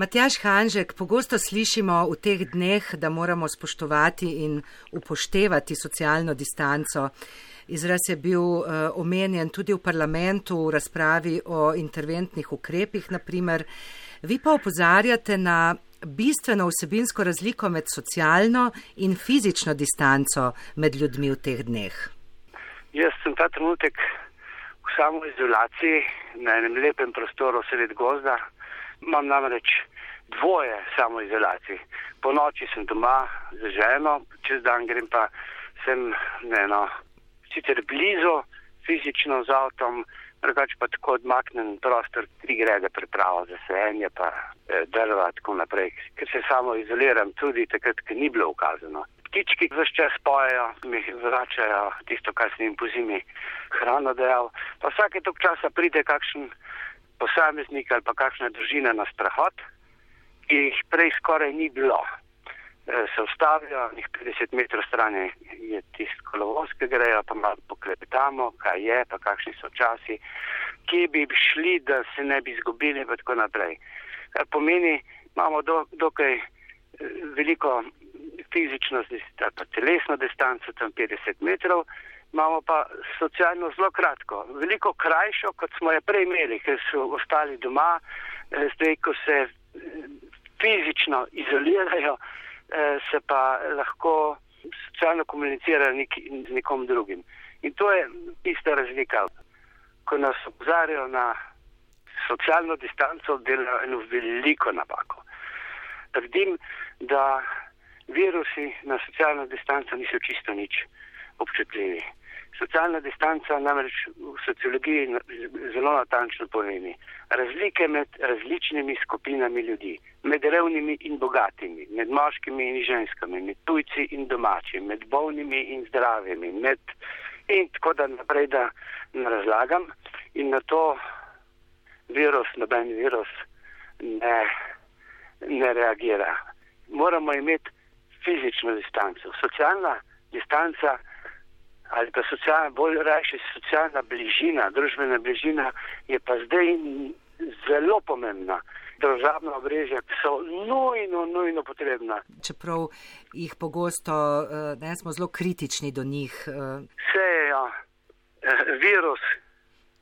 Matjaš Hanžek, pogosto slišimo v teh dneh, da moramo spoštovati in upoštevati socialno distanco. Izraz je bil uh, omenjen tudi v parlamentu v razpravi o interventnih ukrepih, naprimer. Vi pa opozarjate na bistveno vsebinsko razliko med socialno in fizično distanco med ljudmi v teh dneh. Jaz sem ta trenutek v samoizolaciji na enem lepem prostoru sred gozda. Imam namreč dvoje samoizolacij. Po noči sem doma z ženo, čez dan grem pa sem eno, sicer blizu fizično z avtom, drugače pa tako odmaknen prostor, tri grede pripravo za sejenje, pa eh, drva tako naprej, ker se samo izoliram tudi takrat, ker ni bilo ukazano. Ptički vse čas pojejo, mi vračajo tisto, kar sem jim po zimi hrano dejal. Pa vsake tok časa pride kakšen posameznik ali pa kakšna družina na strahot, ki jih prej skoraj ni bilo. Eh, se ustavijo, njih 50 metrov stran je tisto kolovoz, ki grejo, pa malo poklepetamo, kaj je, pa kakšni so časi, kje bi šli, da se ne bi izgubili in tako naprej. Kar pomeni, imamo do, dokaj eh, veliko fizično, pa telesno distanco, tam 50 metrov, imamo pa socialno zelo kratko, veliko krajšo, kot smo jo prej imeli, ker so ostali doma, eh, zdaj, ko se fizično izolirajo, Eh, se pa lahko socialno komunicira z nekom drugim. In to je tista razlika. Ko nas opozarjajo na socialno distanco, delajo eno veliko napako. Trdim, da virusi na socialno distanco niso čisto nič občutljivi. Socialna distanca namreč v sociologiji zelo natančno pomeni razlike med različnimi skupinami ljudi, med revnimi in bogatimi, med moškimi in ženskami, med tujci in domačimi, med bolnimi in zdravimi, med in tako da naprej, da ne razlagam in na to virus, noben virus ne, ne reagira. Moramo imeti fizično distanco. Socialna distanca ali pa socialna, bolj rajši socialna bližina, družbena bližina je pa zdaj zelo pomembna. Državna obrežja so nujno, nujno potrebna. Čeprav jih pogosto eh, ne smo zelo kritični do njih. Vse je ja. Eh, virus,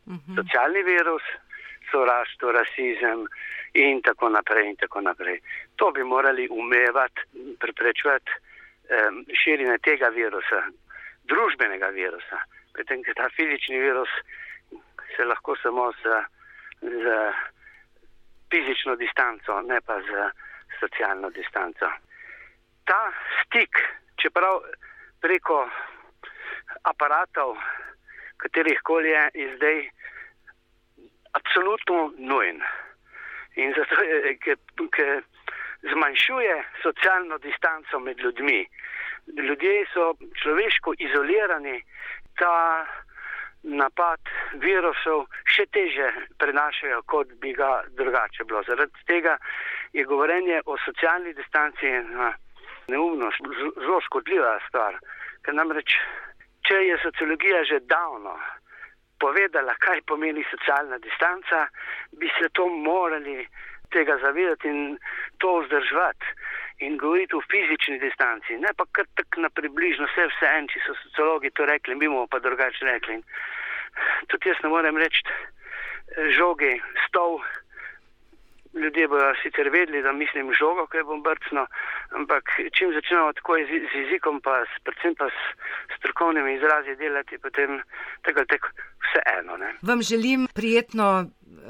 uh mhm. -huh. socialni virus, sovraštvo, rasizem in tako naprej in tako naprej. To bi morali umevati, preprečevati um, širjenje tega virusa, družbenega virusa. Medtem, ker ta fizični virus se lahko samo z, z fizično distanco, ne pa z socialno distanco. Ta stik, čeprav preko aparatov, katerih koli je, je zdaj absolutno nujen. In zato je, ker zmanjšuje socialno distanco med ljudmi ljudje so človeško izolirani, ta napad virusov še teže prenašajo, kot bi ga drugače bilo. Zaradi tega je govorenje o socialni distanci neumnost, zelo škodljiva stvar. Ker namreč, če je sociologija že davno povedala, kaj pomeni socialna distanca, bi se to morali tega zavedati in to vzdrževati in govoriti o fizični distanci, ne pa kar tako na približno vse vse en, če so sociologi to rekli, mi bomo pa drugače rekli. In tudi jaz ne morem reči žogi, stol. Ljudje bodo sicer vedeli, da mislim žogo, kaj bom brcno, ampak čim začnemo tako z, z jezikom, pa s, predvsem pa s strokovnimi izrazi delati, potem tega tek vse eno. Ne. Vam želim prijetno,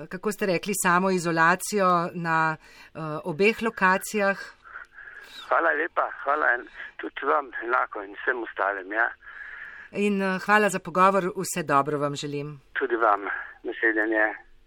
kako ste rekli, samo izolacijo na uh, obeh lokacijah. Hvala lepa, hvala tudi vam enako in vsem ostalim. Ja. In uh, hvala za pogovor, vse dobro vam želim. Tudi vam, naslednje.